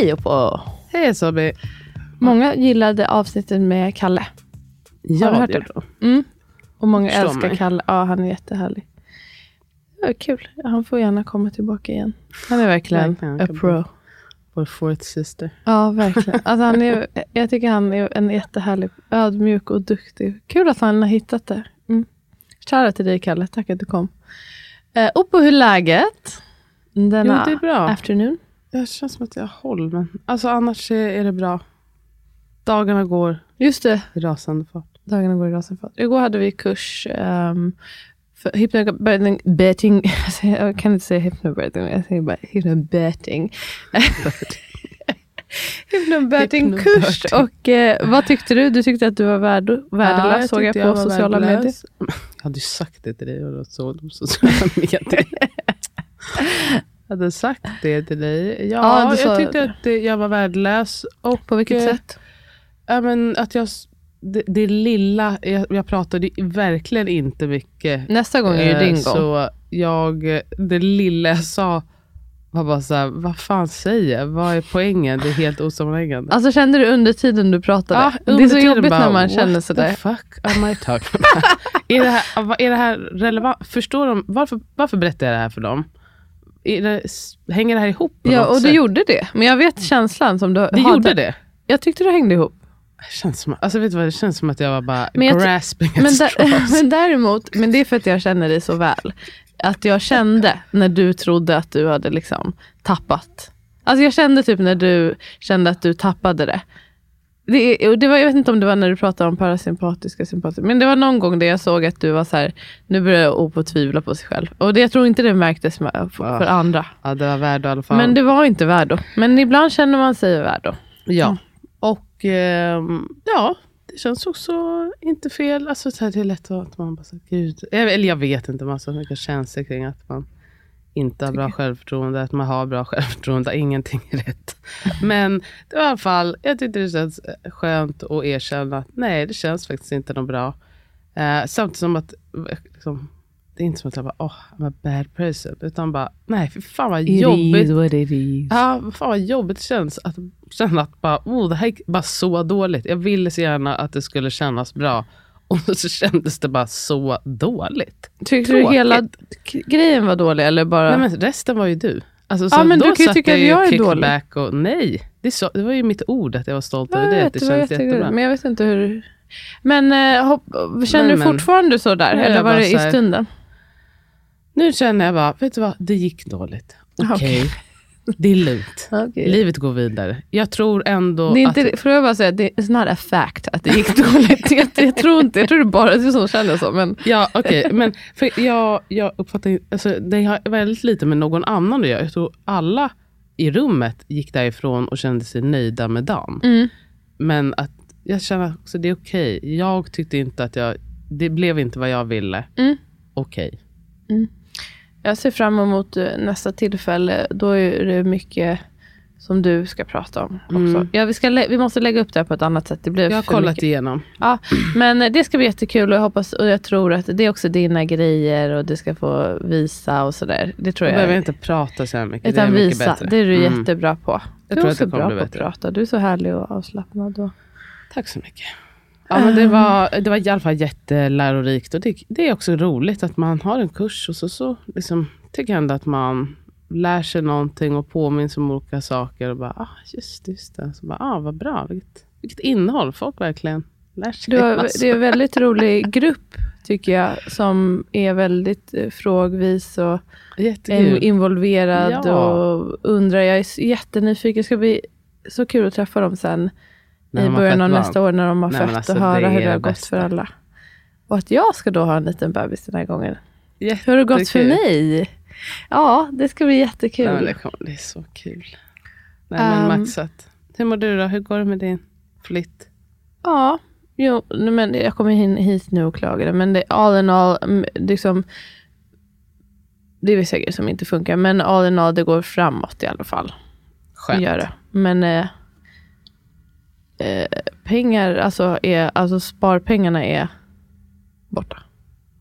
Hej på. Hej Sobi. Många gillade avsnittet med Kalle. Ja, Har du hört det det? då. Mm. Och många Förstår älskar mig. Kalle. Ja, han är jättehärlig. Ja, kul. Han får gärna komma tillbaka igen. Han är verkligen Verkligen, a pro. Vår fourth sister. Ja, verkligen. Alltså, han är, jag tycker han är en jättehärlig, ödmjuk och duktig. Kul att han har hittat det. Mm. Shoutout till dig Kalle, tack att du kom. Eh, och på hur läget? Denna Jo, det är bra. afternoon. Det känns som att jag har håll, men alltså annars är det bra. Dagarna går Just det, i rasande fart. dagarna går i rasande fart. Igår hade vi kurs um, för hypnobirthing, betting, jag kan inte säga hypnobirthing, jag säger bara hypnobirthing. Hypnobirthing-kurs. Hypnobirthing. Och eh, vad tyckte du? Du tyckte att du var värd, värdelös, jag såg jag på var sociala värdelös. medier. Jag hade ju sagt det till dig och de sociala medier. Hade sagt det till dig. Ja, Ja, jag tyckte att det, jag var värdelös. Och, På vilket eh, sätt? Ja, men att jag, det, det lilla, jag, jag pratade verkligen inte mycket. Nästa gång är ju Eh, din gång. Så jag, det lilla jag sa var bara så här, vad fan säger jag? Vad är poängen? Det är helt osammanhängande. Alltså kände du under tiden du pratade? Ja, det är så jobbigt bara, när man what känner the sådär. fuck am I talking about? är, det här, är det här relevant? Förstår de? Varför, varför berättar jag det här för dem? Det, hänger det här ihop Ja, och du sätt? gjorde det. Men jag vet känslan som du det hade. gjorde det? Jag tyckte det hängde ihop. Det känns som, alltså vet du vad, det känns som att jag var bara Men grasping Men, men däremot, men det är för att jag känner dig så väl. Att jag kände när du trodde att du hade liksom tappat. Alltså jag kände typ när du kände att du tappade det. Det, det var, jag vet inte om det var när du pratade om parasympatiska sympatiska. Men det var någon gång där jag såg att du var så här, nu börjar jag op och tvivla på sig själv. Och det, jag tror inte det märktes med, för, för andra. Ja, det var värd i alla fall. Men det var inte värdo. Men ibland känner man sig värdo. Ja, och ehm, ja, det känns också inte fel. Alltså, så här, det är lätt att man bara, så, gud. Eller jag vet inte, man har så mycket känslor kring att man inte har bra självförtroende, att man har bra självförtroende, ingenting är rätt. Men det var i alla fall, jag tyckte det känns eh, skönt att erkänna att nej, det känns faktiskt inte något bra. Eh, samtidigt som att, eh, liksom, det är inte som att jag bara, oh, I'm a bad person, utan bara, nej, för fan vad jobbigt. what it is. Ja, fan vad jobbigt det känns att känna att bara, oh, det här gick bara så dåligt. Jag ville så gärna att det skulle kännas bra. Och så kändes det bara så dåligt. Tyckte du Tråkigt. hela k- grejen var dålig? Eller bara... Nej, men resten var ju du. Alltså, Ja, så men då du kan ju tycka att jag är dålig. Och, nej, det, så, det var ju mitt ord att jag var stolt Ja, över jag det. vet, Det det var känns jättegulligt, jättebra. Men jag vet inte hur... Men eh, hopp, känner Nej, du men- fortfarande så där? Eller var det i stunden? Nu känner jag bara, vet du vad, det gick dåligt. Okej, Okej. Det är lugnt. Okay. Livet går vidare. Jag tror ändå Det är att... inte, får jag bara säga, det är not a fact att det gick dåligt. jag, jag tror inte, jag tror det bara är du som känner så. Men Ja, okej. Men för jag, jag uppfattar alltså, det har väldigt lite med någon annan att göra. Jag tror alla i rummet gick därifrån och kände sig nöjda med dagen. Mm. Men att jag känner också det är okej. Jag tyckte inte att jag, det blev inte vad jag ville. Mm. Okej. Jag ser fram emot eh, nästa tillfälle. Då är det mycket som du ska prata om också. Mm. Ja, vi, ska vi måste lägga upp det här på ett annat sätt. Det blir Jag har kollat mycket. igenom. Ja, men eh, det ska bli jättekul och jag hoppas och jag tror att det är också dina grejer och du ska få visa och sådär. Det tror Jag jag. behöver inte prata så här mycket. utan det är visa. bättre. Det är du Mm. jättebra på. Jag du är också bra på att prata. Du är så härlig och avslappnad. Och... Tack så mycket. Ja, men det, var, det var i alla fall jättelärorikt. Och det, det är också roligt att man har en kurs och så, så liksom, tycker jag ändå att man lär sig någonting och påminns om olika saker. Och bara, ah, just, just det. Så bara, ah, vad bra. Vilket, vilket innehåll. Folk verkligen lär sig. Du har, massor. det är en väldigt rolig grupp tycker jag. Som är väldigt eh, frågvis och Jättekul. involverad. Ja. Och undrar. Jag är jättenyfiken. Det ska bli så kul att träffa dem sen. I början av nästa år när de har Nej, fött alltså, och höra hur det har gått för alla. Och att jag ska då ha en liten bebis den här gången. Jättekul. Hur har det gått för mig? Ja, det ska bli jättekul. Nej, det, kommer, det är så kul. Nej, men Ehm. maxat. Hur mår du då? Hur går det med din flytt? Ja, jo, men jag kommer in hit nu och klagade. Men det, all in all, liksom, det är vissa grejer som inte funkar. Men all in all, det går framåt i alla fall. Skönt. Gör det. Men eh, pengar, alltså, är, alltså sparpengarna är borta.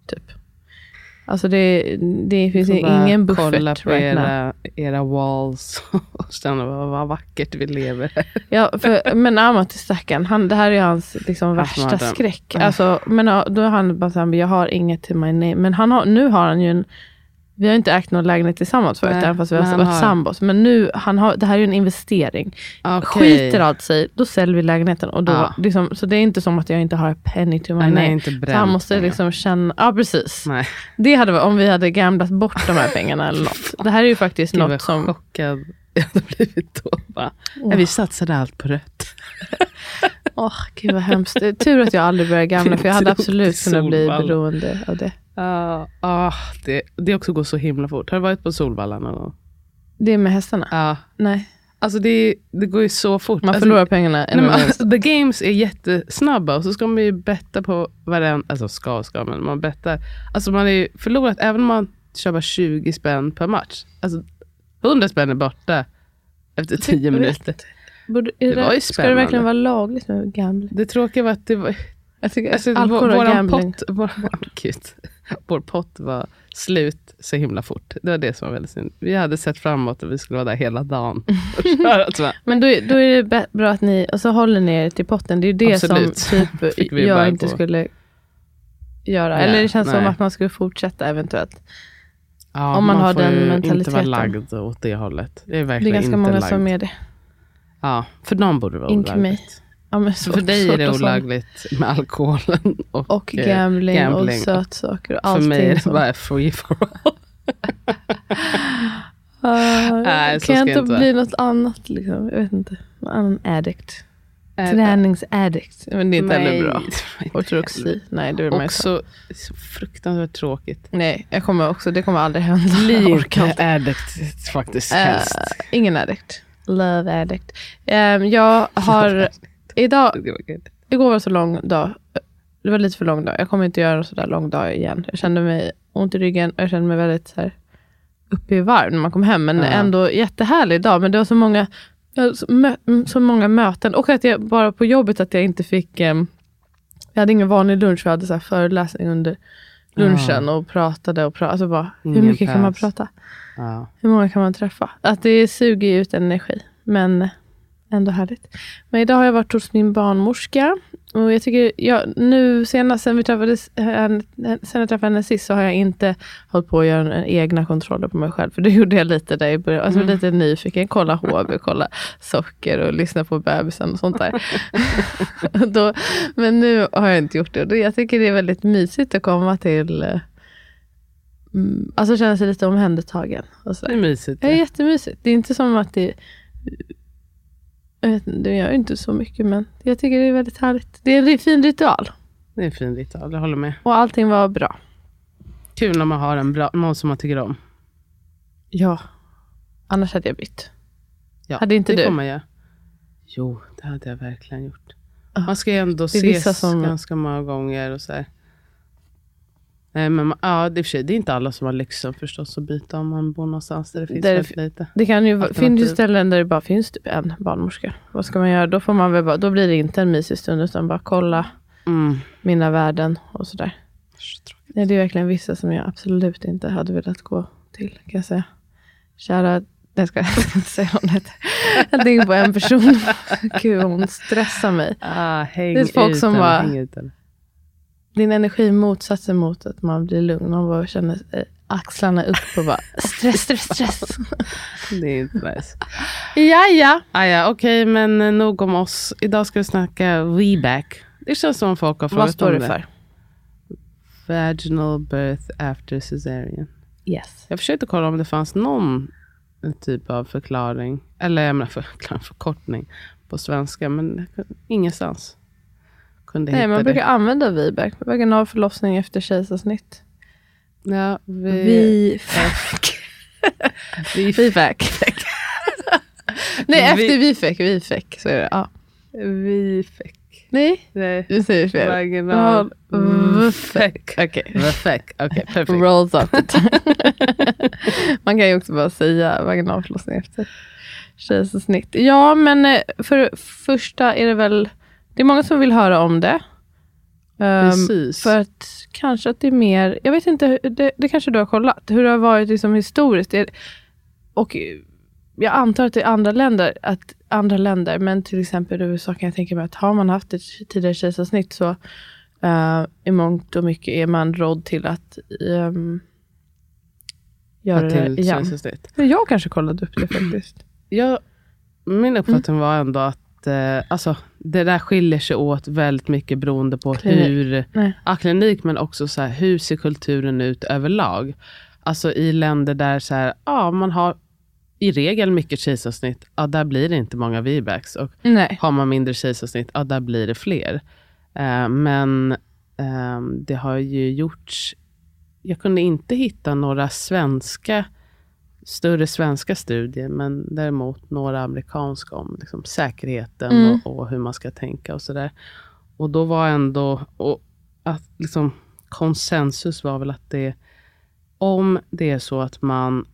Typ. Alltså det, det finns ingen buffert kolla på right now. era, era walls och känna vad, vad vackert vi lever. Ja, för, men Amat stackaren, han, det här är hans liksom, värsta mardröm. skräck. Alltså, men då är han bara såhär, jag har inget till my name. Men han har, nu har han ju en, vi har inte ägt någon lägenhet tillsammans förut, Nej, även fast vi har varit har- sambos. Men nu, han har, det här är ju en investering. Okej. Skiter allt sig, då säljer vi lägenheten. Och då, Ja. liksom, så det är inte som att jag inte har penny to my name. Så han måste liksom känna, ja precis. Nej, Det hade varit om vi hade gamblat bort de här pengarna eller något. Det här är ju faktiskt gud något som... chockad jag hade blivit då. Bara, nej, vi satsade allt på rött. Åh, gud vad hemskt. Tur att jag aldrig började gamla, för jag hade absolut kunnat bli beroende av det. Ja, ah, det, det också går så himla fort. Har du varit på Solvalla någon gång? Det är med hästarna? Ja. Nej, Alltså det, det går ju så fort. man alltså, förlorar pengarna. Nej, men, alltså, the games är jättesnabba och så ska man ju betta på varenda, alltså ska och ska, men man bettar. Alltså man har ju förlorat, även om man kör bara 20 spänn per match. Alltså 100 spänn är borta efter 10 minuter. Borde, är Det var ju Ska det verkligen spännande. vara lagligt med gambling? Det tråkiga var att det var, Jag tycker alltså, alkohol vår, och gambling. pott, vår, gud, vår pott var slut så himla fort. Det var det som var väldigt synd. Vi hade sett framåt och vi skulle vara där hela dagen. Men då, är- då är det bra att ni, och så håller ni er till potten. Det är ju det Absolut. som typ jag inte gå. skulle göra. Ja, Eller det känns som nej. att man skulle fortsätta eventuellt. ja, Om man har får den ju inte mentaliteten. vara lagd åt det hållet. Det är Det är verkligen ganska inte många lagd. som är det. Ja, för dem borde vara Inte olagligt. Ja, men Så för dig är det olagligt med alkoholen och, Och eh, gambling, gambling. och sötsaker och För mig är det bara free for all. Ah, Nej, kan jag inte bli något annat? Liksom? Jag vet inte. Någon annan addict. Äh, Träningsaddict. Men det är inte heller bra. Ortodoxi. Nej, det inte. Också så fruktansvärt tråkigt. Nej, jag kommer också. Det kommer aldrig hända. Inte. addict faktiskt Eh, helst. ingen addict. Love addict. Ehm, jag har... idag, igår var så lång dag. Det var lite för lång dag. Jag kommer inte göra en sådär lång dag igen. Jag kände mig ont i ryggen och jag kände mig väldigt så här, uppe i varv när man kom hem. Men Ja. ändå jättehärlig dag. Men det var så många, så, många möten. Och att jag bara på jobbet att jag inte fick... ehm, jag hade ingen vanlig lunch. Jag hade så här föreläsning under lunchen och pratade och pratade. Alltså bara, hur mycket kan man prata? Ja. Hur många kan man träffa? Att det suger ut energi. Men ändå härligt. Men idag har jag varit hos min barnmorska. Och jag tycker, jag, nu senast sen vi träffades, eh, sen jag träffade henne sist så har jag inte hållit på att göra egna kontroller på mig själv. För det gjorde jag lite där i början. Alltså Mm. lite nyfiken. Kolla HB, kolla socker och lyssna på bebisen och sånt där. Då, men nu har jag inte gjort det. Och Jag tycker det är väldigt mysigt att komma till eh, mm, Alltså känna sig lite omhändertagen. Och så. Det är mysigt. Det är jättemysigt. Det är inte som att det... Jag vet inte, det gör inte så mycket men jag tycker det är väldigt härligt. Det är en fin ritual. Det är en fin ritual, jag håller med. Och allting var bra. Kul när man har en bra, någon som man tycker om. Ja. Annars hade jag bytt. Ja, Hade inte det du? man göra. Jo, det hade jag verkligen gjort. Man ska ju ändå ses som- ganska många gånger och så här. Nej, men, man- ja, det, är för sig, det är inte alla som har lyxen förstås att byta om man bor någonstans där det finns Där det väldigt lite. Det kan ju, finns ju ställen där det bara finns typ en barnmorska. Vad ska man göra? Då, får man väl bara, då blir det inte en mysig stund utan bara kolla Mm. mina värden och sådär. Nej, det är verkligen vissa som jag absolut inte hade velat gå till, kan jag säga. Kära, jag ska inte säga vad hon heter. Jag tänker på en person. Gud, hon stressar mig. Ah, Det är folk ut som bara-. Din energi motsatsen mot att man blir lugn. Man bara känner eh, axlarna upp och bara stress, stress, stress. Det är inte nice. ja, ja. Ah, ja, Okej, men eh, nog om oss. Idag ska vi snacka WeBack. Det känns som folk har frågat Vad står det det. för? Vaginal birth after cesarean. Yes. Jag försökte kolla om det fanns någon typ av förklaring, eller jag menar förklaring, förkortning på svenska, men ingenstans kunde Nej, hitta man det. brukar använda VBAC. Vaginal förlossning efter kejsarsnitt. Ja, vi, Vi... vi, VFAC. Nej, Vi- efter VFAC. VFAC, så är det. Ja. vi fick. Nej, Nej. du säger fel. Vaginal. VFAC. Okej. Okej, perfekt. Rolls tongue. Man kan ju också bara säga vaginal förlossning efter kejsarsnitt. Ja, men eh, för första är det väl, det är många som vill höra om det. Precis. För att kanske att det är mer, jag vet inte, det, det kanske du har kollat, hur det har varit liksom historiskt. Det, och jag antar att det är andra länder, att andra länder, men till exempel USA kan jag tänka mig att har man haft ett tidigare kejsarsnitt så uh, i mångt och mycket är man rådd till att um, göra till det igen. jag kanske kollade upp det faktiskt. Jag, min uppfattning var ändå att eh, alltså, det där skiljer sig åt väldigt mycket beroende på Klinik. hur, Nej. ja, klinik, men också så här, hur ser kulturen ut överlag? Alltså i länder där så här, ja, man har i regel mycket kejsarsnitt, ja, där blir det inte många VBACs. Och Nej. har man mindre kejsarsnitt, ja, där blir det fler. Eh, men ehm, det har ju gjorts, jag kunde inte hitta några svenska större svenska studier, men däremot några amerikanska om liksom, säkerheten Mm. och, och hur man ska tänka och sådär. Och då var ändå, och att liksom, konsensus var väl att det, om det är så att man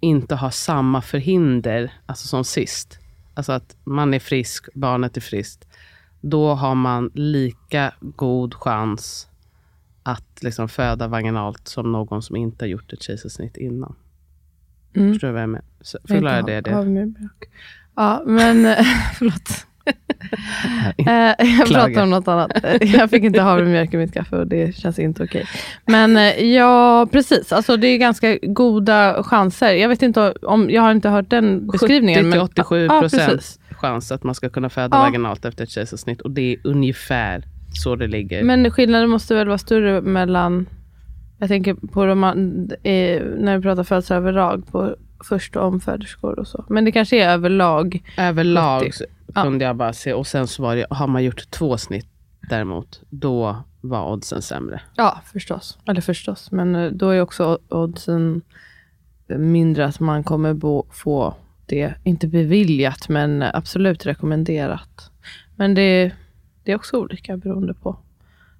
inte har samma förhinder, alltså som sist, alltså att man är frisk, barnet är friskt, då har man lika god chans att liksom föda vaginalt som någon som inte har gjort ett kejsarsnitt innan. Mm. Förstår du vad jag menar? Så Förklarar det det? Havrebröd. Ja, men eh, förlåt. Eh, jag pratar om något annat. Jag fick inte havremjölk i mitt kaffe och det känns inte okej. Men eh, ja, precis. Alltså, det är ganska goda chanser. Jag vet inte om, jag har inte hört den beskrivningen. 70 till 87 ja, procent precis. chans att man ska kunna föda Ja. vaginalt efter ett kejsarsnitt. Och det är ungefär så det ligger. Men skillnaden måste väl vara större mellan, jag tänker på de, eh, när vi pratar födslar överlag, på först och omföderskor och så. Men det kanske är överlag. Överlag 70. så Ja. kunde jag bara se. Och sen så var det, har man gjort två snitt däremot, då var oddsen sämre. Ja, förstås. Eller förstås, men eh, då är också oddsen mindre att man kommer bo, få det, inte beviljat, men absolut rekommenderat. Men det, det är också olika beroende på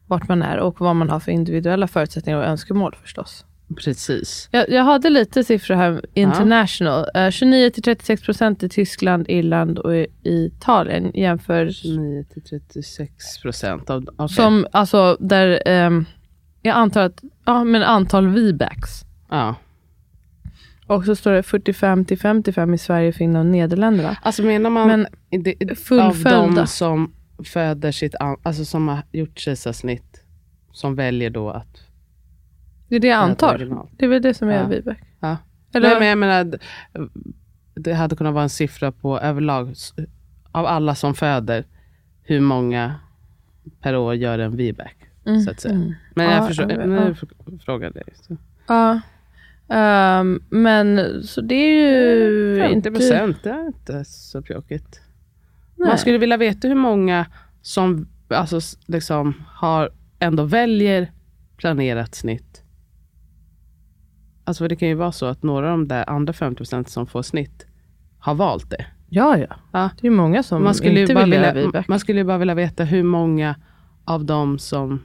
vart man är och vad man har för individuella förutsättningar och önskemål förstås. Precis. Jag, jag hade lite siffror här, international. Eh, 29-36 procent i Tyskland, Irland och i Italien jämför 9 till 36 procent. Av, okay. som, alltså där, ehm, jag antar att, ja men antal VBACs. ja. Och så står det 45 till 55 i Sverige, Finland och Nederländerna. Alltså menar man Men det, av fullföljda. de som föder sitt, alltså som har gjort kejsarsnitt, som väljer då att Det är det jag antar. Det är väl det som är Ja. VBAC. Ja. Eller, Nej, men jag menar, det hade kunnat vara en siffra på överlag, av alla som föder, hur många per år gör en VBAC, Mm, så att säga. mm. Men Ja, jag förstår, ja, men ja. jag fr- frågar dig. Så. Ja. Ehm, men så det är ju 50 inte... procent, det är inte så pjåkigt. Nej. Man skulle vilja veta hur många som alltså, liksom, har, ändå väljer planerat snitt. Alltså för det kan ju vara så att några av de där andra 50 procent som får snitt har valt det. Ja, ja. Ja. Det är många som Man skulle, inte vill vilja, VBAC. man skulle ju bara vilja veta hur många av dem som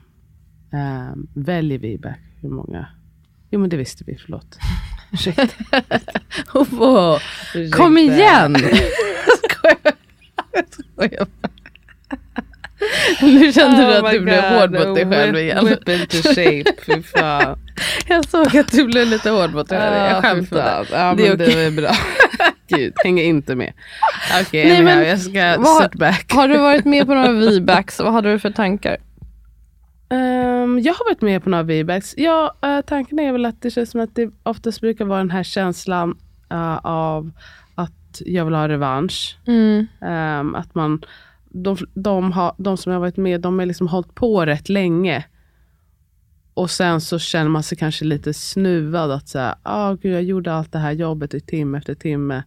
eh, väljer VBAC, hur många... Jo men det visste vi, förlåt. Ursäkta. Kom igen! Jag skojar. Jag skojar bara. Nu kände du Oh att my du blev God, hård mot dig själv igen. Whip into shape, fy fan. Jag såg att du blev lite hård mot dig själv. Ja, Jag skämtade. Ja, Det är okej. var bra. Gud, hänger inte med. Okej, Nej, men jag ska vad- sit back. Har du varit med på några V-backs? Vad hade du för tankar? Ehm, jag har varit med på några V-backs. Ja, uh, tanken är väl att det känns som att det oftast brukar vara den här känslan eh, av att jag vill ha revansch. Mm. Ehm, att man, de, de, har, de som jag har varit med, de har liksom hållit på rätt länge. Och sen så känner man sig kanske lite snuvad att säga, ah, gud, jag gjorde allt det här jobbet i timme efter timme.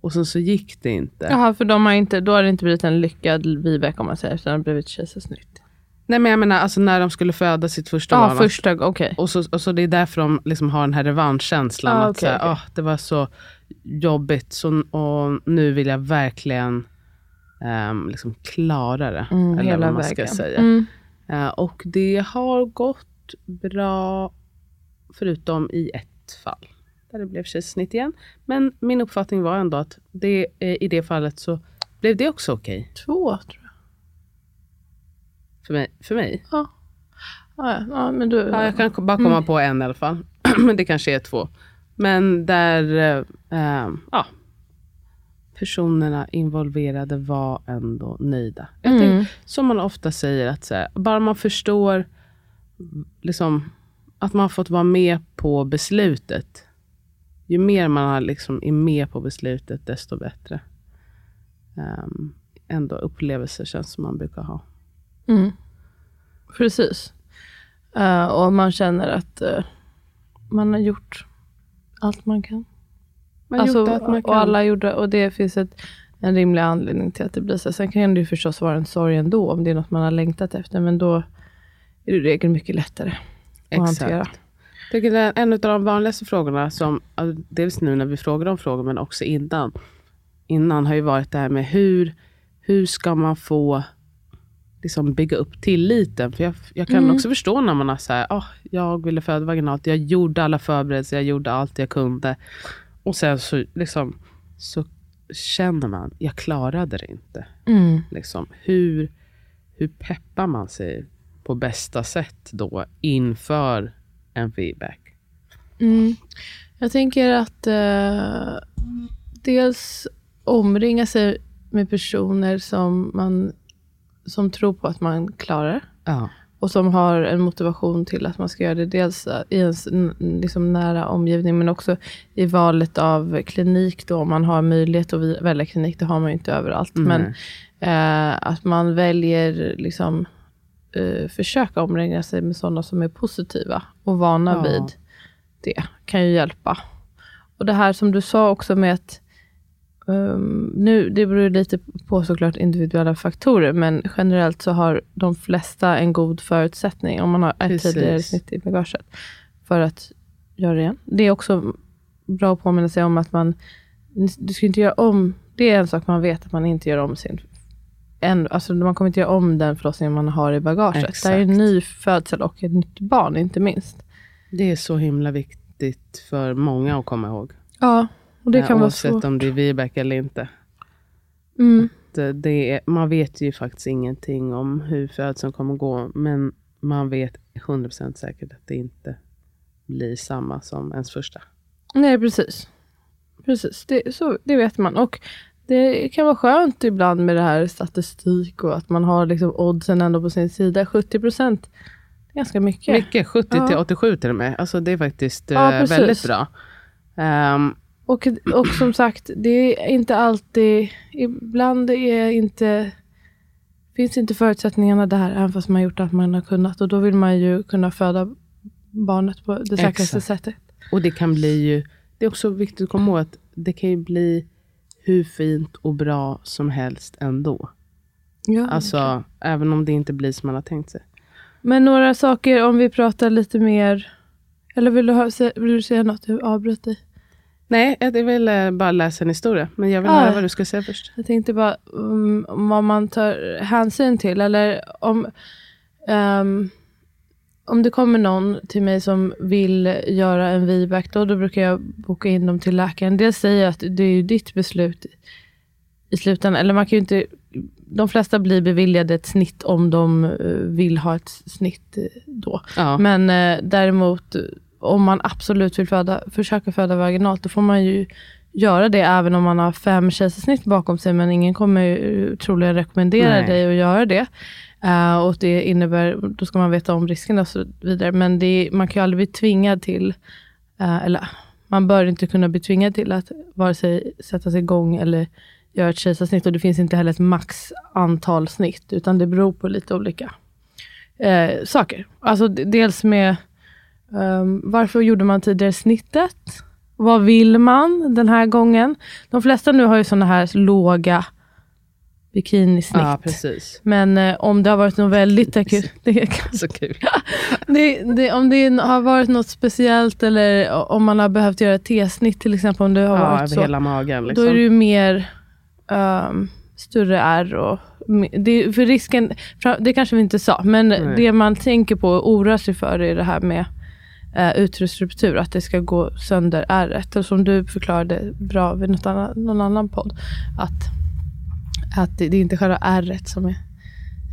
Och sen så gick det inte. Jaha, för de har inte, då har det inte blivit en lyckad V-back om man säger, utan det har blivit kejsarsnitt. Nej men jag menar alltså när de skulle föda sitt första barn. första, okej. Och så, och så det är därför de liksom har den här revanschkänslan. Ah, att okej, säga, okej. "Ah, det var så jobbigt så, och nu vill jag verkligen ehm, liksom klara det. Mm, eller vad man vägen. ska säga. Mm. Eh, och det har gått bra förutom i ett fall. Där det blev kejsarsnitt igen. Men min uppfattning var ändå att det, eh, i det fallet så blev det också okej. Två, tror jag. För mig. För mig. Ja, ja, ja men du... Ja, jag kan bara komma på en i alla fall. Men det kanske är två. Men där eh, eh, ja, personerna involverade var ändå nöjda. Jag Mm. tänker, som man ofta säger, att så här, bara man förstår liksom, att man har fått vara med på beslutet. Ju mer man har liksom, är med på beslutet, desto bättre. Um, ändå upplevelser känns som man brukar ha. Mm. Precis. Eh, och man känner att eh, man har gjort allt man kan. Man Alltså, allt man kan. Och alla gjorde, och det finns ett, en rimlig anledning till att det blir så. Sen kan det ju förstås vara en sorg ändå, om det är något man har längtat efter. Men då är det i regel mycket lättare att hantera. Jag tycker det är en av de vanligaste frågorna, som, dels nu när vi frågar om frågor, men också innan, innan har ju varit det här med hur, hur ska man få liksom bygga upp tilliten? För jag, jag kan Mm. också förstå när man har så här, "Ah, jag ville föda vaginalt, jag gjorde alla förberedelser, jag gjorde allt jag kunde. Och sen så, liksom, så känner man, jag klarade det inte. Mm. Liksom, hur, hur peppar man sig på bästa sätt då inför en feedback? Mm. Jag tänker att eh, dels omringa sig med personer som man som tror på att man klarar det. Ja. och som har en motivation till att man ska göra det. Dels i ens liksom nära omgivning, men också i valet av klinik. Då, om man har möjlighet att välja klinik, det har man ju inte överallt. Men eh, att man väljer liksom eh, försöka omringa sig med sådana som är positiva och vana Ja. vid det. kan ju hjälpa. Och det här som du sa också med att Um, nu, det beror lite på såklart individuella faktorer, men generellt så har de flesta en god förutsättning om man har ett Precis. tidigare snitt i bagaget för att göra det igen. Det är också bra att påminna sig om att man, du ska inte göra om, det är en sak man vet att man inte gör om sin, en, alltså man kommer inte göra om den förlossningen man har i bagaget. Det är en Exakt. ny födsel och ett nytt barn inte minst. Det är så himla viktigt för många att komma ihåg. Ja, och det Eh, kan vara Oavsett svårt. om det är VBAC eller inte. Mm. Det, det är, man vet ju faktiskt ingenting om hur födseln kommer gå. Men man vet 100% säkert att det inte blir samma som ens första. Nej, precis. Precis, det, så, det vet man. Och det kan vara skönt ibland med det här statistik och att man har liksom oddsen ändå på sin sida. 70 procent, ganska mycket. Mycket, 70 till Ja. 87 till och med. Alltså det är faktiskt Ja, eh, väldigt bra. Ehm, Och, och som sagt, det är inte alltid, ibland är inte, finns inte förutsättningarna där, även fast man har gjort allt man har kunnat. Och då vill man ju kunna föda barnet på det säkraste Exakt. sättet. och det kan bli ju, det är också viktigt att komma ihåg att det kan ju bli hur fint och bra som helst ändå. Ja, Alltså även om det inte blir som man har tänkt sig. Men några saker om vi pratar lite mer, eller vill du, ha, vill du säga något? Jag avbröt dig. Nej, jag vill eh, bara läsa en historia. Men jag vill Ah. höra vad du ska säga först. Jag tänkte bara um, om vad man tar hänsyn till. Eller om, ehm, om det kommer någon till mig som vill göra en VBAC, då, då brukar jag boka in dem till läkaren. Dels säger jag att det är ju ditt beslut i slutändan. Eller man kan ju inte, de flesta blir beviljade ett snitt om de eh, vill ha ett snitt eh, då. Ja. Men eh, däremot om man absolut vill föda, försöka föda vaginalt, då får man ju göra det även om man har fem kejsarsnitt bakom sig. Men ingen kommer ju troligen rekommendera Nej. dig att göra det. Eh, och det innebär, då ska man veta om riskerna och så vidare. Men det, man kan ju aldrig bli tvingad till, eh, eller man bör inte kunna bli tvingad till att vare sig sätta sig igång eller göra ett kejsarsnitt. Och det finns inte heller ett max antal snitt, utan det beror på lite olika eh, saker. Alltså dels med ehm, varför gjorde man tidigare snittet? Vad vill man den här gången? De flesta nu har ju såna här låga bikinisnitt. ja, precis. Men eh, om det har varit något väldigt akut, det kan, Så kul. det, det, om det har varit något speciellt eller om man har behövt göra T-snitt till exempel, om det har Ja, varit så, hela magen. Liksom. då är det ju mer ehm, större R. Och, det, för risken, det kanske vi inte sa, men Nej. det man tänker på och oroar sig för är det här med utrusruptur, att det ska gå sönder ärret. Och som du förklarade bra vid något annan, någon annan podd, att, att det, det är inte själva ärret som är,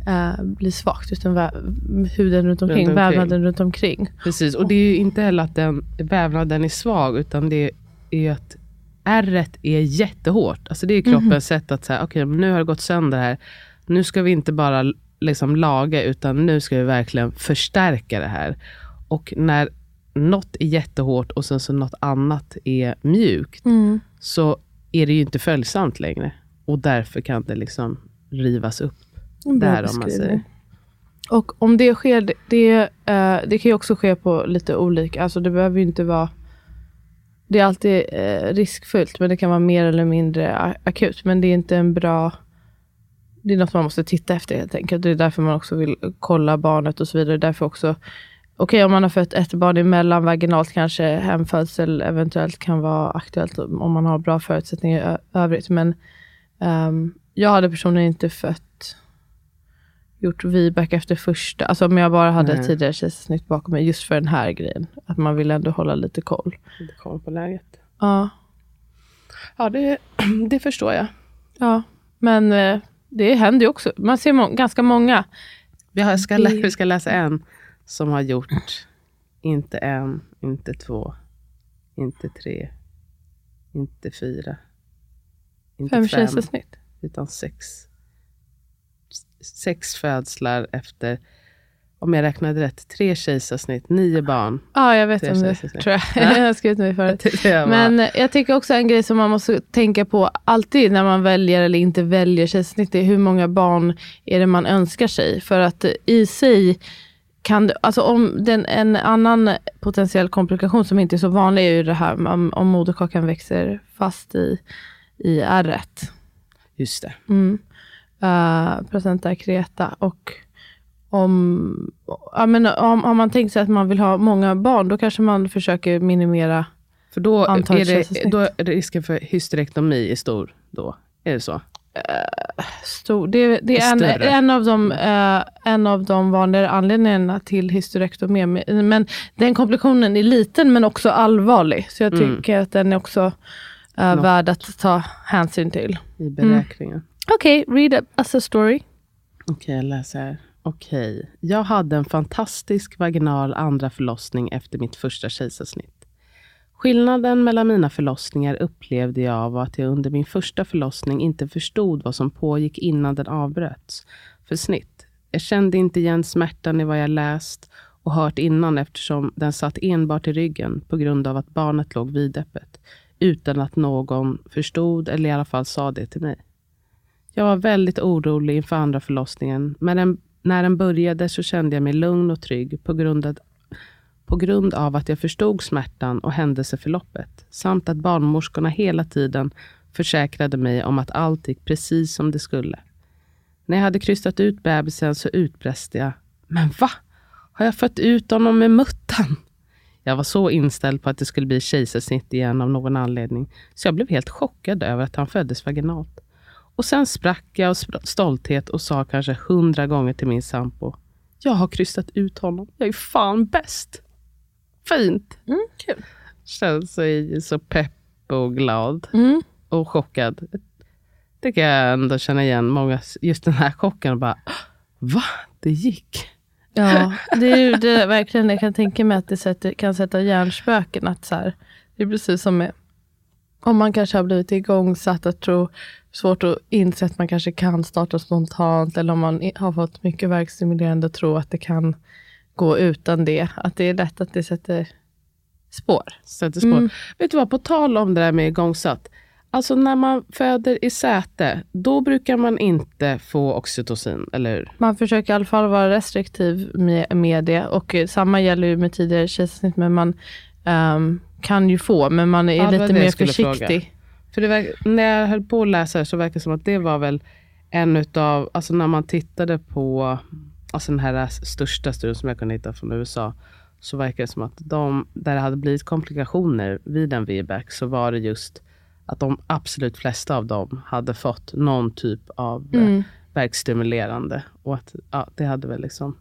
eh, blir svagt, utan vä- huden runt omkring, Runt omkring. vävnaden runt omkring. Precis, och det är ju inte heller att den vävnaden är svag, utan det är att ärret är jättehårt. Alltså det är kroppens sätt att säga, okej, men nu har det gått sönder här. Nu ska vi inte bara liksom laga, utan nu ska vi verkligen förstärka det här. Och när något är jättehårt och sen så något annat är mjukt, så är det ju inte följsamt längre. Och därför kan det liksom rivas upp. Där om man säger. Och om det sker, det, det, eh, det kan ju också ske på lite olika, alltså det behöver ju inte vara det är alltid eh, riskfyllt, men det kan vara mer eller mindre akut. Men det är inte en bra... Det är något man måste titta efter helt enkelt. Det är därför man också vill kolla barnet och så vidare. Därför också, okej om man har fött ett barn emellan vaginalt kanske hemfödsel eventuellt kan vara aktuellt om man har bra förutsättningar i övrigt. Men ehm, jag hade personligen inte fött gjort VBAC efter första, alltså om jag bara hade Nej. tidigare kejsarsnitt bakom mig just för den här grejen. Att man vill ändå hålla lite koll. Lite koll på läget. Ja, Ja, det, det förstår jag. ja. men eh, det händer ju också. Man ser må- ganska många. Vi, har, ska, vi ska läsa en som har gjort inte en, inte två, inte tre, inte fyra, inte Fem fem, kejsarsnitt. utan sex. Sex födslar efter, om jag räknade rätt, tre kejsarsnitt, nio barn. Ja, jag vet om det. Tror jag. jag har skrivit mig förut. Var- Men jag tycker också en grej som man måste tänka på alltid när man väljer eller inte väljer kejsarsnitt är hur många barn är det man önskar sig. För att i sig kan alltså om den, en annan potentiell komplikation som inte är så vanlig är ju det här om, om moderkakan växer fast i, i ärret. Just det. Mm. Uh, placenta creta och om, ja, men om, om man tänker sig att man vill ha många barn, då kanske man försöker minimera För då Antal är, det, då är risken för hysterektomi är stor. Då. Är det så? Stor. Det, det är en, en, av de, eh, en av de vanligare anledningarna till hysterektomi. Men den komplikationen är liten men också allvarlig. Så jag Mm. tycker att den är också Nå. värd att ta hänsyn till. I beräkningen. Okej, read us a story. Okej, jag läser här. Okej. Jag hade en fantastisk vaginal andra förlossning efter mitt första kejsarsnitt. Skillnaden mellan mina förlossningar upplevde jag var att jag under min första förlossning inte förstod vad som pågick innan den avbröts för snitt. Jag kände inte igen smärtan i vad jag läst och hört innan eftersom den satt enbart i ryggen på grund av att barnet låg vidöppet utan att någon förstod eller i alla fall sa det till mig. Jag var väldigt orolig inför andra förlossningen, men när den började så kände jag mig lugn och trygg på grund, av, på grund av att jag förstod smärtan och händelseförloppet, samt att barnmorskorna hela tiden försäkrade mig om att allt gick precis som det skulle. När jag hade krystat ut bebisen så utbrast jag, men va? Har jag fött ut honom med muttan? Jag var så inställd på att det skulle bli kejsarsnitt igen av någon anledning, så jag blev helt chockad över att han föddes vaginalt. Och sen sprack jag av stolthet och sa kanske hundra gånger till min sambo. Jag har krystat ut honom. Jag är fan bäst. Fint. Mm, kul. Känns så, så pepp och glad Mm. och chockad. Det kan jag ändå känna igen. Många, just den här chocken. Och bara, va? Det gick? Ja, det är ju det, verkligen, jag kan tänka mig att det sätter, kan sätta hjärnspöken. Att så här, det är precis som med, om man kanske har blivit igångsatt att tro, svårt att inse att man kanske kan starta spontant, eller om man har fått mycket verkstimulerande tro att det kan gå utan det. Att det är lätt att det sätter spår. Sätter spår. Mm. Vet du vad, på tal om det där med igångsatt. Alltså när man föder i säte, då brukar man inte få oxytocin, eller hur? Man försöker i alla fall vara restriktiv med, med det. Och eh, samma gäller ju med tidigare kejsarsnitt, men man ehm, kan ju få, men man är Ja, det var lite det jag mer skulle försiktig. För det verk, när jag höll på att läsa det så verkar det som att det var väl en utav, alltså när man tittade på alltså den här största studien som jag kunde hitta från USA, så verkar det som att de, där det hade blivit komplikationer vid en VBAC, så var det just att de absolut flesta av dem hade fått någon typ av mm. Mm. verkstimulerande. Och att ja, det hade väl liksom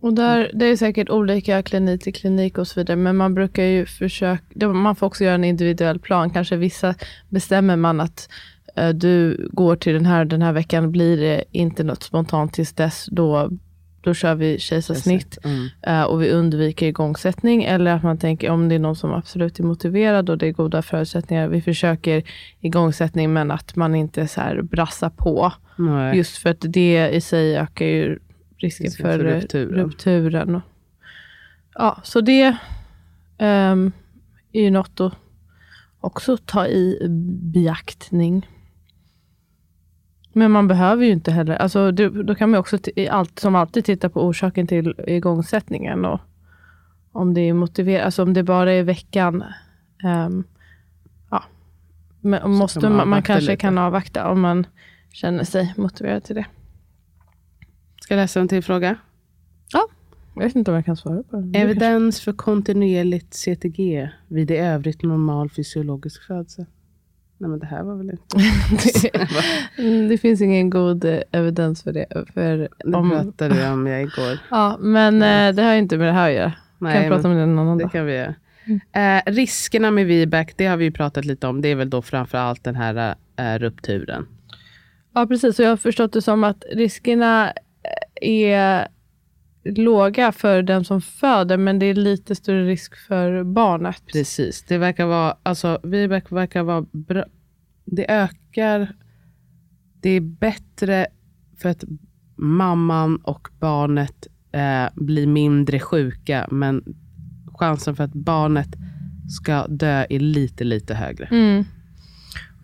Och där, det är säkert olika klinik till klinik och så vidare, men man brukar ju försöka, man får också göra en individuell plan. Kanske vissa bestämmer man att eh, du går till den här den här veckan, blir det inte något spontant tills dess, då, då kör vi kejsarsnitt Mm. eh, och vi undviker igångsättning. Eller att man tänker om det är någon som absolut är motiverad och det är goda förutsättningar, vi försöker igångsättning men att man inte så här brassar på. Nej. Just för att det i sig ökar ju risken för, för rupturen. rupturen. Ja, så det ehm, är ju något att också ta i beaktning. Men man behöver ju inte heller, alltså det, då kan man också allt, som alltid titta på orsaken till igångsättningen. Och om det är motiverat, alltså om det bara är veckan. ehm, ja. Men måste man man, man kanske lite. kan avvakta om man känner sig motiverad till det. Ska jag läsa en till fråga? Jag vet inte om jag kan svara på den. Du Evidens för kontinuerligt CTG vid i övrigt normal fysiologisk födsel. Nej men det här var väl inte... Mm, det finns ingen god eh, evidens för det. För Det om, pratade jag om jag igår. ja, men eh, det har ju inte med det här att göra. Nej, kan prata om det en annan det dag. kan vi göra. Eh, riskerna med VBAC, det har vi ju pratat lite om. Det är väl då framför allt den här eh, rupturen. Ja, precis. Och jag har förstått det som att riskerna eh, är låga för den som föder, men det är lite större risk för barnet. Precis. Det verkar vara, alltså VBAC verkar vara bra. Det ökar, det är bättre för att mamman och barnet eh, blir mindre sjuka, men chansen för att barnet ska dö är lite, lite högre. Mm.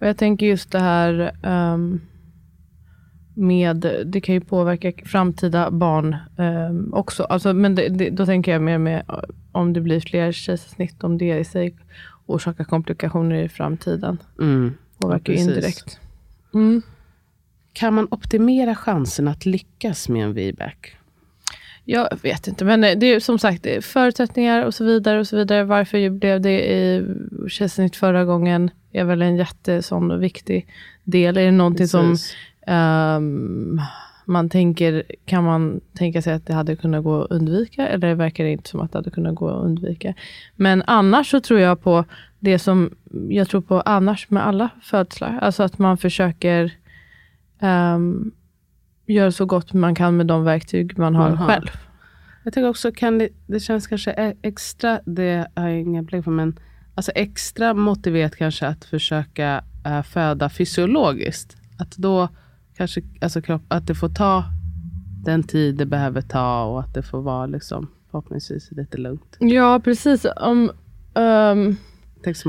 Och jag tänker just det här ehm, med, det kan ju påverka framtida barn ehm, också. Alltså, men det, det, då tänker jag mer med eh, om det blir fler kejsarsnitt, om det i sig orsakar komplikationer i framtiden. Mm. Påverkar precis. indirekt. Mm. Kan man optimera chansen att lyckas med en VBAC? Jag vet inte, men det är som sagt är förutsättningar och så vidare. och så vidare. Varför blev det i kejsarsnitt förra gången är väl en jätte sån viktig del. Är det någonting som Ehm, man tänker, kan man tänka sig att det hade kunnat gå att undvika? Eller verkar det inte som att det hade kunnat gå att undvika? Men annars så tror jag på det som jag tror på annars med alla födslar. Alltså att man försöker um, göra så gott man kan med de verktyg man har Man har. själv. Jag tänker också, kan det, det känns kanske e- extra, det har jag inga belägg för, men alltså extra motiverat kanske att försöka eh, föda fysiologiskt. Att då kanske, alltså kropp, att det får ta den tid det behöver ta och att det får vara liksom förhoppningsvis lite lugnt. Ja, precis. Om,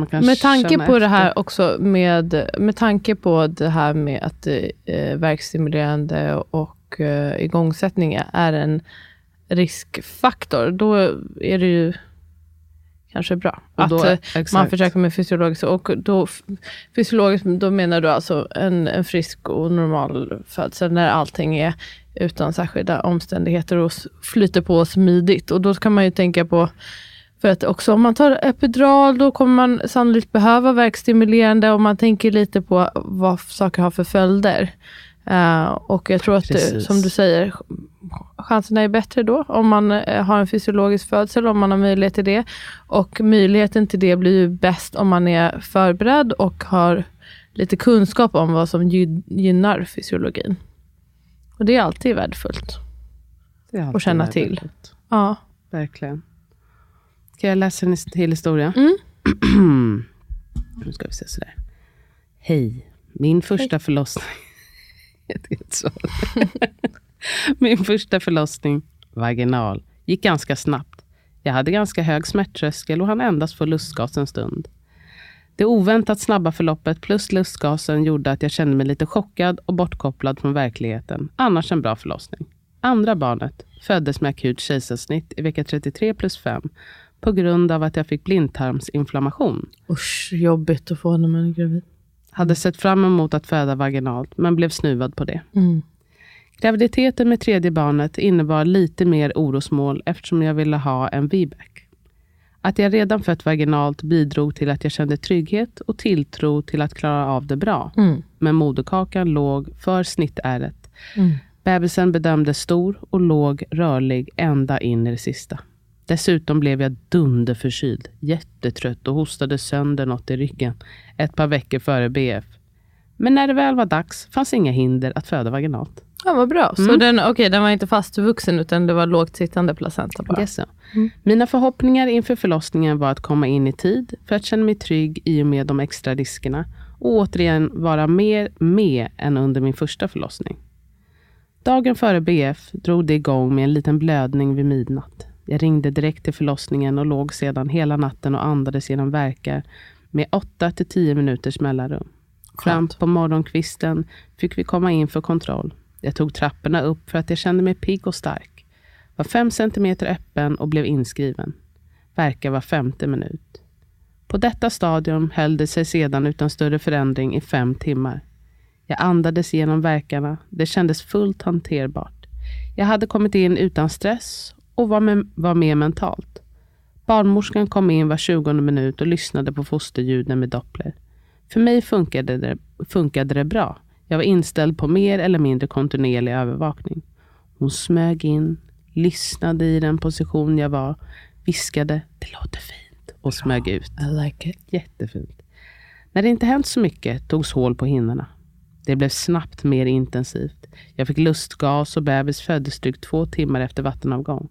kan med tanke på det här efter. också med, med tanke på det här med att eh, verkstimulerande och eh, igångsättning är en riskfaktor, då är det ju kanske bra Och att då- eh, man försöker med fysiologiskt. Och då, fysiologiskt, då menar du alltså en, en frisk och normal födsel när allting är utan särskilda omständigheter och flyter på smidigt. Och då kan man ju tänka på för att också om man tar epidural då kommer man sannolikt behöva verkstimulerande och man tänker lite på vad saker har för följder. Eh, och jag tror att det, Precis. som du säger, chanserna är bättre då, om man eh, har en fysiologisk födsel, om man har möjlighet till det. Och möjligheten till det blir ju bäst om man är förberedd och har lite kunskap om vad som gy- gynnar fysiologin. Och det är alltid värdefullt. Det är alltid Och känna till. värdefullt. Ja. Verkligen. Ska jag läsa en till historia? Mm. nu ska vi se sådär. Hej. Min första förlossning... Jag tycker det är så. Min första förlossning, vaginal, gick ganska snabbt. Jag hade ganska hög smärttröskel och hann endast få lustgas en stund. Det oväntat snabba förloppet plus lustgasen gjorde att jag kände mig lite chockad och bortkopplad från verkligheten. Annars en bra förlossning. Andra barnet föddes med akut kejsarsnitt i vecka 33 plus 5 på grund av att jag fick blindtarmsinflammation. Usch, jobbigt att få när man är gravid. Hade sett fram emot att föda vaginalt, men blev snuvad på det. Mm. Graviditeten med tredje barnet innebar lite mer orosmål eftersom jag ville ha en VBAC. Att jag redan fött vaginalt bidrog till att jag kände trygghet och tilltro till att klara av det bra. Mm. Men moderkakan låg för snittärret. Mm. Bebisen bedömdes stor och låg rörlig ända in i det sista. Dessutom blev jag dunderförkyld, jättetrött och hostade sönder något i ryggen ett par veckor före BF. Men när det väl var dags fanns inga hinder att föda vaginalt. Ja, vad bra. Så Mm. den, okay, den var inte fastvuxen, utan det var lågt sittande placenta bara. Yes, so. Mina förhoppningar inför förlossningen var att komma in i tid för att känna mig trygg i och med de extra riskerna och återigen vara mer med än under min första förlossning. Dagen före BF drog det igång med en liten blödning vid midnatt. Jag ringde direkt till förlossningen och låg sedan hela natten och andades genom verkar med 8 till 10 minuters mellanrum. Fram på morgonkvisten fick vi komma in för kontroll. Jag tog trapporna upp för att jag kände mig pigg och stark. Var fem centimeter öppen och blev inskriven. Verkar var femte minut. På detta stadium höll det sig sedan utan större förändring i fem timmar. Jag andades genom verkarna. Det kändes fullt hanterbart. Jag hade kommit in utan stress och var med, var med mentalt. Barnmorskan kom in var 20 minut och lyssnade på fosterljuden med Doppler. För mig funkade det, funkade det bra. Jag var inställd på mer eller mindre kontinuerlig övervakning. Hon smög in, lyssnade i den position jag var, viskade “det låter fint” och smög ut. I like it. Jättefint. När det inte hänt så mycket togs hål på hinnorna. Det blev snabbt mer intensivt. Jag fick lustgas och bebis föddes drygt två timmar efter vattenavgång.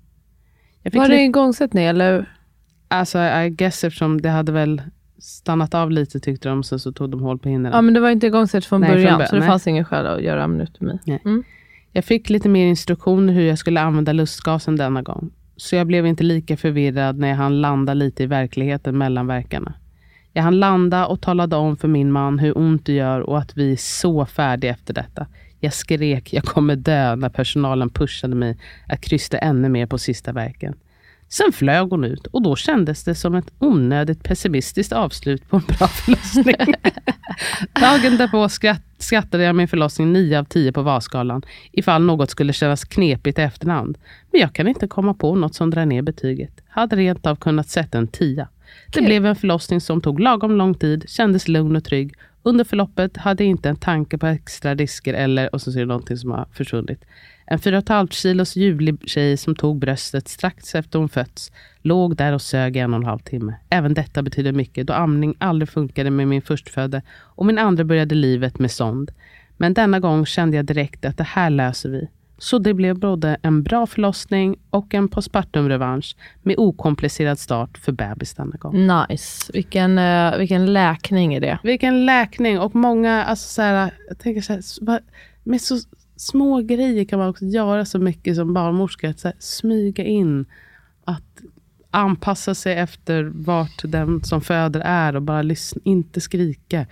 Var det igångsättning eller? Alltså, I guess eftersom det hade väl stannat av lite tyckte de, så, så tog de hål på hinnorna. Ja, men det var inte igångsatt från Nej, från början, början, så det nej. fanns ingen skäl att göra amnutomi. Mm. Jag fick lite mer instruktioner hur jag skulle använda lustgasen denna gång. Så jag blev inte lika förvirrad när jag hann landa lite i verkligheten mellan verkarna. Jag hann landa och talade om för min man hur ont det gör och att vi är så färdiga efter detta. Jag skrek jag kommer dö när personalen pushade mig att krysta ännu mer på sista verken. Sen flög hon ut och då kändes det som ett onödigt pessimistiskt avslut på en bra förlossning. Dagen därpå skratt, skrattade jag min förlossning 9 av 10 på VAS-skalan, ifall något skulle kännas knepigt i efterhand. Men jag kan inte komma på något som drar ner betyget. Hade rent av kunnat sätta en 10. Det blev en förlossning som tog lagom lång tid, kändes lugn och trygg. Under förloppet hade jag inte en tanke på extra risker eller, och så ser det någonting som har försvunnit. En 4,5 kilos ljuvlig tjej som tog bröstet strax efter hon fötts låg där och sög i en och en halv timme. Även detta betyder mycket då amning aldrig funkade med min förstfödde och min andra började livet med sond. Men denna gång kände jag direkt att det här löser vi. Så det blev både en bra förlossning och en postpartum-revansch med okomplicerad start för bebis denna gång. Nice. Vilken, eh, vilken läkning är det? Vilken läkning och många, alltså så här, jag tänker så här, med så små grejer kan man också göra så mycket som barnmorska. Att så här, smyga in, att anpassa sig efter vart den som föder är och bara lyssna, inte skrika.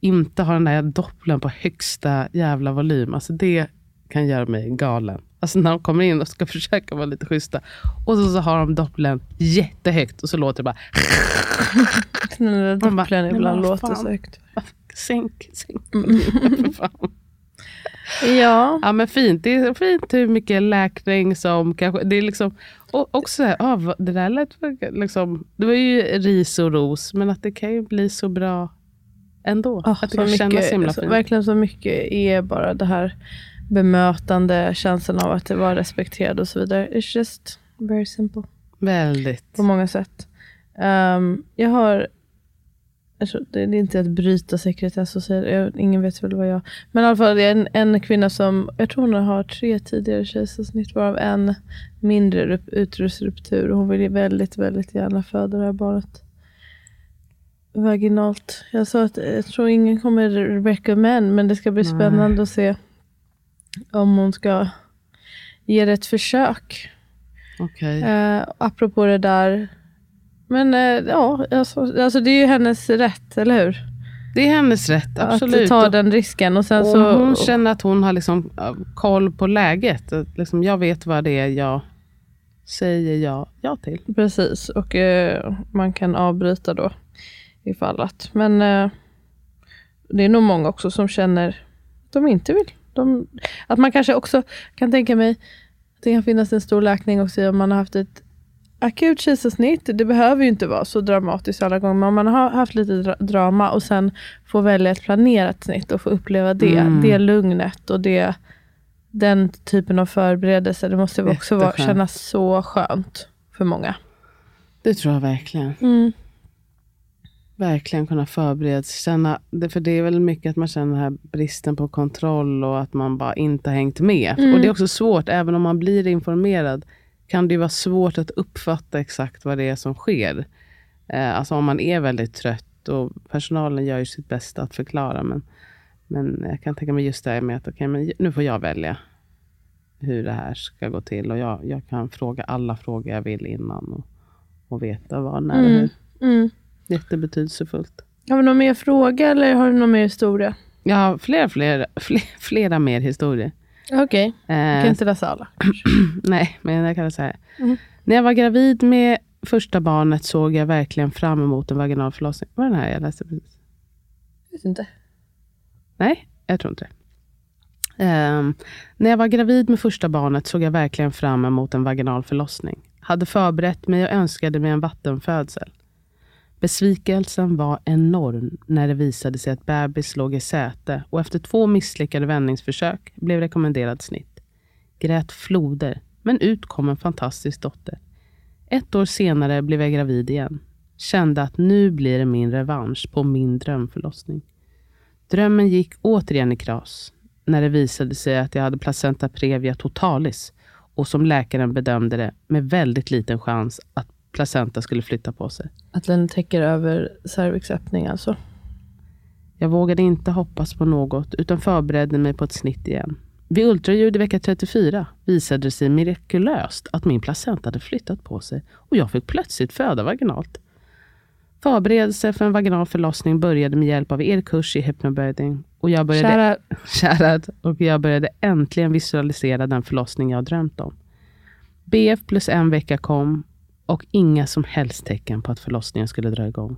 Inte ha den där doppeln på högsta jävla volym. Alltså det kan göra mig galen. Alltså när de kommer in och ska försöka vara lite schyssta. Och så, så har de doppeln jättehögt och så låter det bara Den där nej, ibland låter så högt. sänk, sänk fan. Ja. Ja men fint. Det är fint hur mycket läkning som kanske... Det är liksom... Och också så här, ah, det där lät liksom... Det var ju ris och ros, men att det kan ju bli så bra ändå. Oh, att det kan kännas mycket, så himla fint. verkligen så mycket är bara det här bemötande, känslan av att vara respekterad och så vidare. It's just very simple Väldigt. på många sätt. Ehm, jag har, tror, det är inte att bryta sekretess och säga ingen vet väl vad jag, men i alla fall det är en, en kvinna som, jag tror hon har tre tidigare kejsarsnitt varav en mindre rup- uterusruptur och hon vill ju väldigt, väldigt gärna föda det här barnet vaginalt. Jag sa att jag tror ingen kommer recommend men det ska bli Nej. spännande att se om hon ska ge det ett försök. Okej. Eh, apropå det där. Men eh, ja, alltså, alltså det är ju hennes rätt, eller hur? Det är hennes rätt, absolut. Att ta Och- den risken. Och sen Om så, hon känner att hon har liksom äh, koll på läget, liksom jag vet vad det är jag säger ja, ja till. Precis, och eh, man kan avbryta då ifall att. Men eh, det är nog många också som känner att de inte vill. De, att man kanske också kan tänka mig att det kan finnas en stor läkning också om man har haft ett akut kejsarsnitt. Det behöver ju inte vara så dramatiskt alla gånger, men om man har haft lite dra- drama och sen får välja ett planerat snitt och få uppleva det, Mm. det lugnet och det, den typen av förberedelse. Det måste också vara, kännas så skönt för många. Det tror jag verkligen. Mm. Verkligen kunna förbereda sig. Känna, för det är väl mycket att man känner den här bristen på kontroll och att man bara inte har hängt med. Mm. Och det är också svårt, även om man blir informerad, kan det ju vara svårt att uppfatta exakt vad det är som sker. Eh, alltså om man är väldigt trött och personalen gör ju sitt bästa att förklara. Men, men jag kan tänka mig just det här med att okej, men nu får jag välja hur det här ska gå till. Och jag, jag kan fråga alla frågor jag vill innan och, och veta vad, när och Mm. hur. Mm. Jättebetydelsefullt. Har vi någon mer fråga eller har du någon mer historia? Jag har flera, flera, flera, flera mer historier. Okej, jag Eh, kan inte läsa alla. nej, men jag kan säga. Mm. När jag var gravid med första barnet såg jag verkligen fram emot en vaginal förlossning. Var den här jag läste precis? Jag vet inte. Nej, jag tror inte. Ehm, när jag var gravid med första barnet såg jag verkligen fram emot en vaginal förlossning. Hade förberett mig och önskade mig en vattenfödsel. Besvikelsen var enorm när det visade sig att bebis låg i säte och efter två misslyckade vändningsförsök blev rekommenderad snitt. Grät floder, men ut kom en fantastisk dotter. Ett år senare blev jag gravid igen. Kände att nu blir det min revansch på min drömförlossning. Drömmen gick återigen i kras när det visade sig att jag hade placenta previa totalis och som läkaren bedömde det med väldigt liten chans att placenta skulle flytta på sig. Att den täcker över cervixöppning alltså. Jag vågade inte hoppas på något utan förberedde mig på ett snitt igen. Vid ultraljud i vecka 34 visade det sig mirakulöst att min placenta hade flyttat på sig och jag fick plötsligt föda vaginalt. Förberedelse för en vaginal förlossning började med hjälp av er kurs i hypnobirthing och jag började Kära, och jag började äntligen visualisera den förlossning jag drömt om. BF plus en vecka kom och inga som helst tecken på att förlossningen skulle dra igång.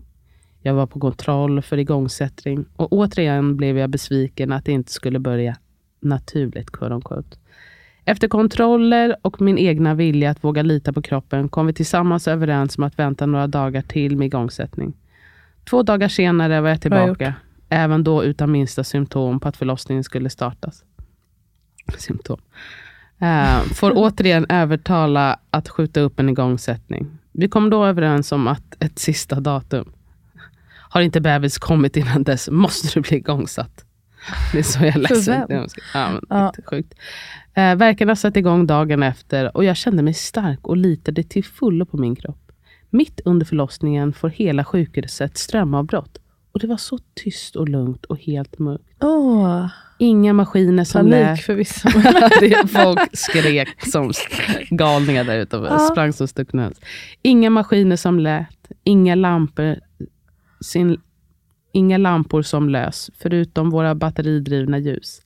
Jag var på kontroll för igångsättning och återigen blev jag besviken att det inte skulle börja naturligt. quote unquote. Efter kontroller och min egna vilja att våga lita på kroppen kom vi tillsammans överens om att vänta några dagar till med igångsättning. Två dagar senare var jag tillbaka. Även då utan minsta symptom på att förlossningen skulle startas. Symptom. Eh, får återigen övertala att skjuta upp en igångsättning. Vi kom då överens om att ett sista datum. Har inte bebis kommit innan dess måste du bli igångsatt. Det är så jag läser. det. Ja, men, Ja. Sjukt. Eh, verkarna satte igång dagen efter och jag kände mig stark och litade till fullo på min kropp. Mitt under förlossningen får hela sjukhuset strömavbrott. Och det var så tyst och lugnt och helt mörkt. åh, Inga maskiner som lät. panik för vissa. Det- Folk skrek som galningar där ute och Ja. sprang som stuckna. Inga maskiner som lät, inga lampor, sin, inga lampor som lös, förutom våra batteridrivna ljus.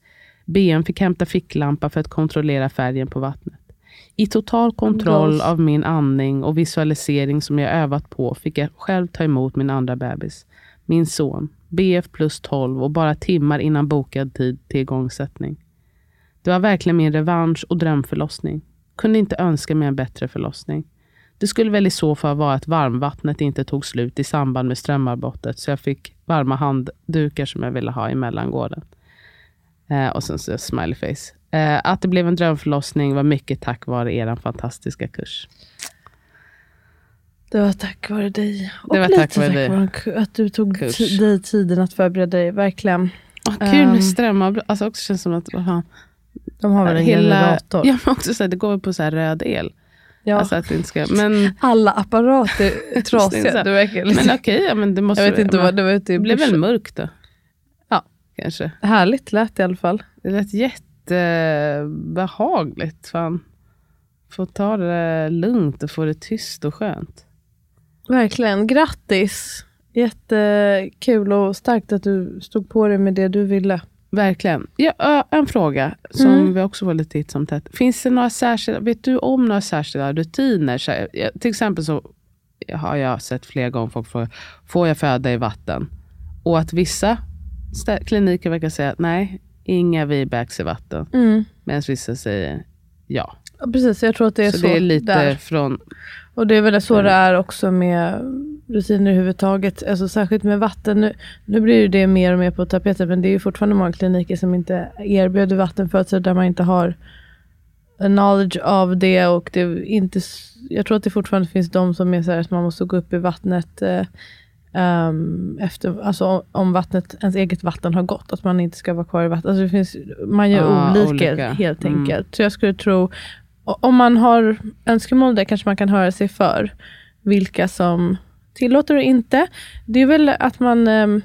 BM fick hämta ficklampa för att kontrollera färgen på vattnet. I total kontroll av min andning och visualisering som jag övat på fick jag själv ta emot min andra bebis, min son, BF plus 12 och bara timmar innan bokad tid till igångsättning. Det var verkligen min revansch och drömförlossning. Kunde inte önska mig en bättre förlossning. Det skulle väl i så fall vara att varmvattnet inte tog slut i samband med strömavbrottet, så jag fick varma handdukar som jag ville ha i mellangården. Eh, och sen så smiley face. Eh, att det blev en drömförlossning var mycket tack vare er fantastiska kurs. Det var tack vare dig. Och Det var lite tack vare dig. vare att du tog Kurs. dig tiden att förbereda dig. Verkligen. Oh, kul Ehm. med strömavbrott. Alltså också känns som att fan, De har väl en hela, generator. ja, men också så här, det går på så här röd el. Ja. Alltså att inte ska, men Alla apparater är trasiga. Det verkar men liksom. okej, ja, men det måste Jag vet inte men, vad det var ute i Det blev väl mörkt då? Ja. Kanske. Härligt lät det i alla fall. Det lät jättebehagligt. Fan. Få ta det lugnt och få det tyst och skönt. Verkligen. Grattis. Jättekul och starkt att du stod på dig med det du ville. Verkligen. Ja, en fråga som Mm. vi också får lite titt som tätt. Finns det några särskilda, vet du om några särskilda rutiner? Så, till exempel så har jag sett flera gånger folk fråga, får jag föda i vatten? Och att vissa kliniker verkar säga att nej, inga VBACs i vatten. Mm. Medan vissa säger ja. Ja, precis, jag tror att det är så, så. det är lite där. från... Och det är väl så Mm. det är också med rutiner överhuvudtaget. Alltså särskilt med vatten. Nu, nu blir det mer och mer på tapeten. Men det är ju fortfarande många kliniker som inte erbjuder vattenfödsel där man inte har knowledge av det. Och det är inte, jag tror att det fortfarande finns de som är så här att man måste gå upp i vattnet eh, ehm, efter, alltså om vattnet, ens eget vatten har gått. Att man inte ska vara kvar i vattnet. Alltså det finns, man gör Ah, olika, olika. helt Mm. enkelt. Så jag skulle tro Om man har önskemål där kanske man kan höra sig för vilka som tillåter och inte. Det är väl att man ehm,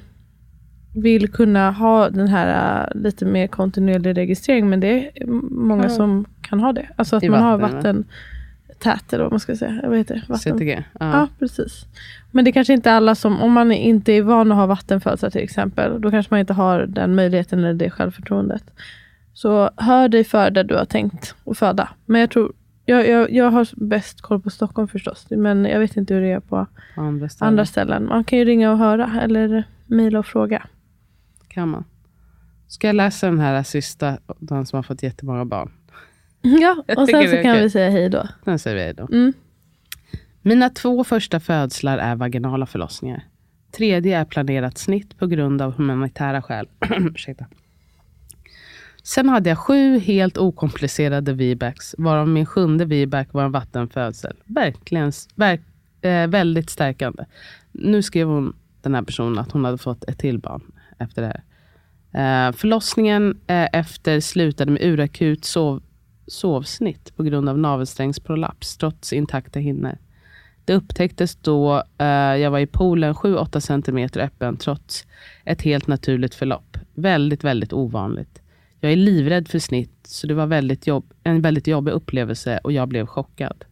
vill kunna ha den här äh, lite mer kontinuerlig registrering, men det är många Ja. som kan ha det. Alltså att I man har vatten, va? vatten tät eller vad man ska säga. Vad heter det? Vatten. CTG. Ja. Ja. precis. Men det kanske inte är alla som, om man inte är van att ha vattenfödslar till exempel, då kanske man inte har den möjligheten eller det självförtroendet. Så hör dig för där du har tänkt att föda. Men jag tror, jag, jag, jag har bäst koll på Stockholm förstås, men jag vet inte hur det är på Andra ställen andra ställen. Man kan ju ringa och höra eller mejla och fråga. kan man. Ska jag läsa den här sista, den som har fått jättemånga barn? Ja, Jag och sen så kan okej. vi säga hej då. Den säger vi hej då. Mm. Mina två första födslar är vaginala förlossningar. Tredje är planerat snitt på grund av humanitära skäl. Ursäkta. Sen hade jag sju helt okomplicerade VBACs, varav min sjunde VBAC var en vattenfödsel. Verkligen verk, eh, väldigt stärkande. Nu skrev hon, den här personen, att hon hade fått ett till barn efter det här. Eh, förlossningen eh, efter slutade med urakut sov, sovsnitt på grund av navelsträngsprolaps, trots intakta hinnor. Det upptäcktes då eh, jag var i poolen 7-8 cm öppen trots ett helt naturligt förlopp. Väldigt, väldigt ovanligt. Jag är livrädd för snitt, så det var väldigt jobb, en väldigt jobbig upplevelse och jag blev chockad.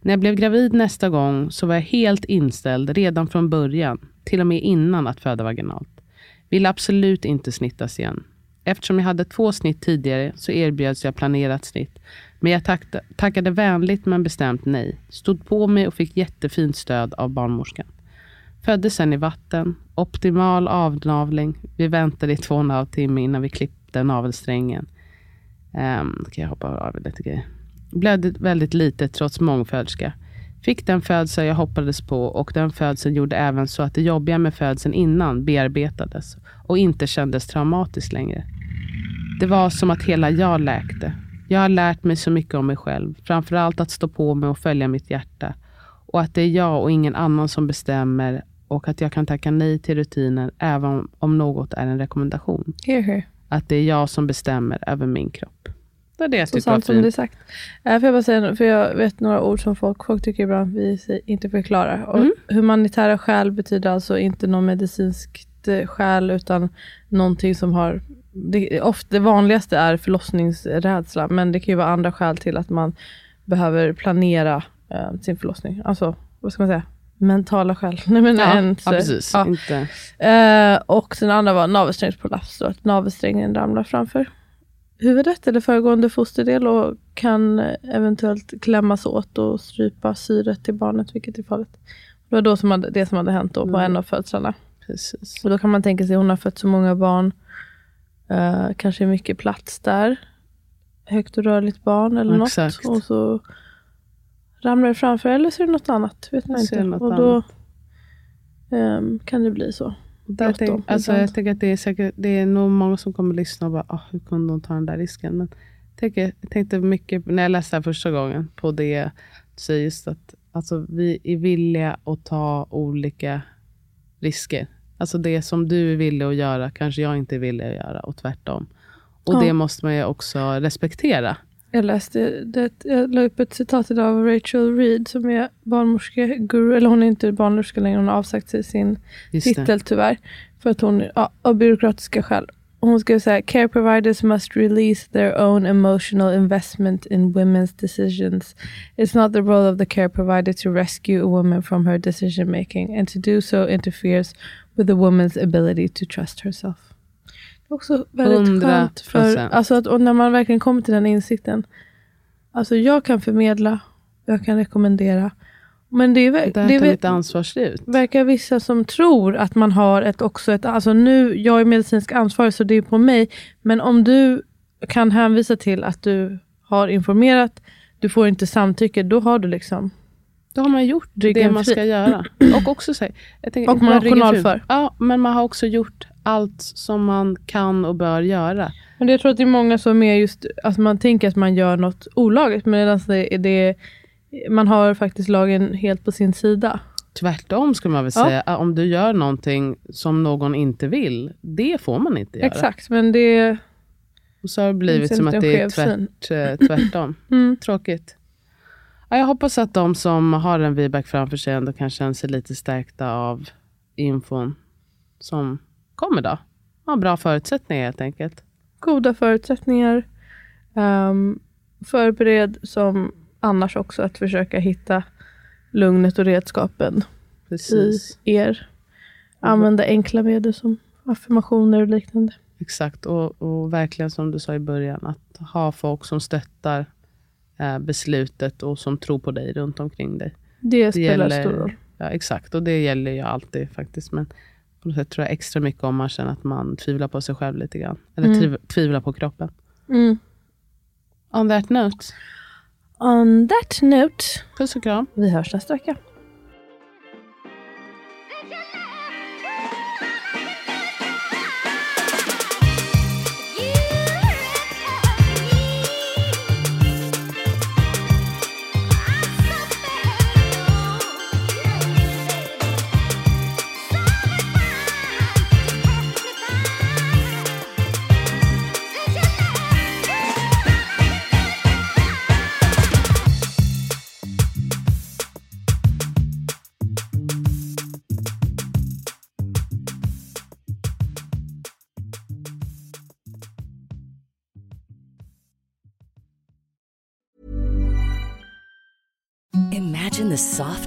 När jag blev gravid nästa gång så var jag helt inställd redan från början, till och med innan att föda vaginalt. Ville absolut inte snittas igen. Eftersom jag hade två snitt tidigare så erbjöds jag planerat snitt. Men jag tackade, tackade vänligt men bestämt nej. Stod på mig och fick jättefint stöd av barnmorskan. Föddes sen i vatten. Optimal avnavling. Vi väntade i två och en halv timme innan vi klippte den navelsträngen. Um, ehm, då kan jag hoppa av lite grejer. Blödde väldigt lite trots mångföderska. Fick den födsel jag hoppades på och den födseln gjorde även så att det jobbiga med födseln innan bearbetades och inte kändes traumatiskt längre. Det var som att hela jag läkte. Jag har lärt mig så mycket om mig själv. Framförallt att stå på mig och följa mitt hjärta. Och att det är jag och ingen annan som bestämmer och att jag kan tacka nej till rutiner även om något är en rekommendation. Here, here. Att det är jag som bestämmer över min kropp. Det är det jag Så tycker sant som det är sagt. Äh, får jag bara säga, för jag vet några ord som folk, folk tycker ibland att vi inte förklarar. Och Mm. Humanitära skäl betyder alltså inte någon medicinskt eh, skäl, utan någonting som har... Det, ofta, det vanligaste är förlossningsrädsla, men det kan ju vara andra skäl till att man behöver planera eh, sin förlossning. Alltså, vad ska man säga? Mentala skäl. Nej, men Ja, ens, ja, precis. ja. Inte. Eh, och den andra var navelsträngsprolaps, då att navelsträngen ramlar framför huvudet eller föregående fosterdel och kan eventuellt klämmas åt och strypa syret till barnet, vilket är farligt. Det var då som hade, det som hade hänt då på Mm. en av födslarna. Precis. Och då kan man tänka sig, hon har fött så många barn, eh, kanske är mycket plats där. Högt och rörligt barn eller Exakt. något. Och så ramlar det framför, eller så är det något annat. Vet man Så inte. och då ehm, kan det bli så. Jag, bråttom tänk, alltså, ibland. jag tänker att det är, säkert, det är nog många som kommer lyssna och bara, ah, hur kunde hon ta den där risken? Men jag, tänker, jag tänkte mycket, när jag läste det här första gången, på det säger just att alltså, vi är villiga att ta olika risker. Alltså det som du är villig att göra, kanske jag inte är villig att göra och tvärtom. Och Ja. det måste man ju också respektera. Jag läste, det, jag la upp ett citat idag av Rachel Reed som är barnmorskeguru, eller hon är inte barnmorska längre, hon har avsagt sig sin Just det. titel tyvärr. För att hon, ja, av byråkratiska skäl. Hon skrev så här, care providers must release their own emotional investment in women's decisions. It's not the role of the care provider to rescue a woman from her decision making and to do so interferes with the woman's ability to trust herself. Det också väldigt 100%. skönt. För, alltså att, och när man verkligen kommer till den insikten. Alltså jag kan förmedla, jag kan rekommendera. Men det är, Där det är lite ansvarsut. verkar vissa som tror att man har ett också ett, alltså nu, jag är medicinsk ansvarig så det är på mig, men om du kan hänvisa till att du har informerat, du får inte samtycke, då har du liksom, Då har man gjort det man ska göra. Och också så här, tänker, Och man bara har ryggen journal fri. för. Ja, men man har också gjort allt som man kan och bör göra. men jag tror att det är många som är just, alltså man tänker att man gör något olagligt, medan det, det, man har faktiskt lagen helt på sin sida. Tvärtom skulle man väl Ja. säga. Om du gör någonting som någon inte vill, det får man inte göra. Exakt, men det, Och så har det blivit som att det är tvärt, eh, tvärtom. mm, Tråkigt. Ja, jag hoppas att de som har en VBAC framför sig ändå kan känna sig lite stärkta av infon som kommer då. Ha bra förutsättningar helt enkelt. goda förutsättningar. Um, förbered som annars också att försöka hitta lugnet och redskapen Precis. i er. Använda enkla medel som affirmationer och liknande. Exakt, och, och verkligen som du sa i början, att ha folk som stöttar eh, beslutet och som tror på dig runt omkring dig. Det, Det spelar gäller- stor roll. Ja, exakt, och det gäller ju alltid faktiskt. Men på något sätt tror jag extra mycket om man känner att man tvivlar på sig själv lite grann. Eller Mm. tviv- tvivlar på kroppen. Mm. On that note, On that note, puss och kram. vi hörs nästa vecka.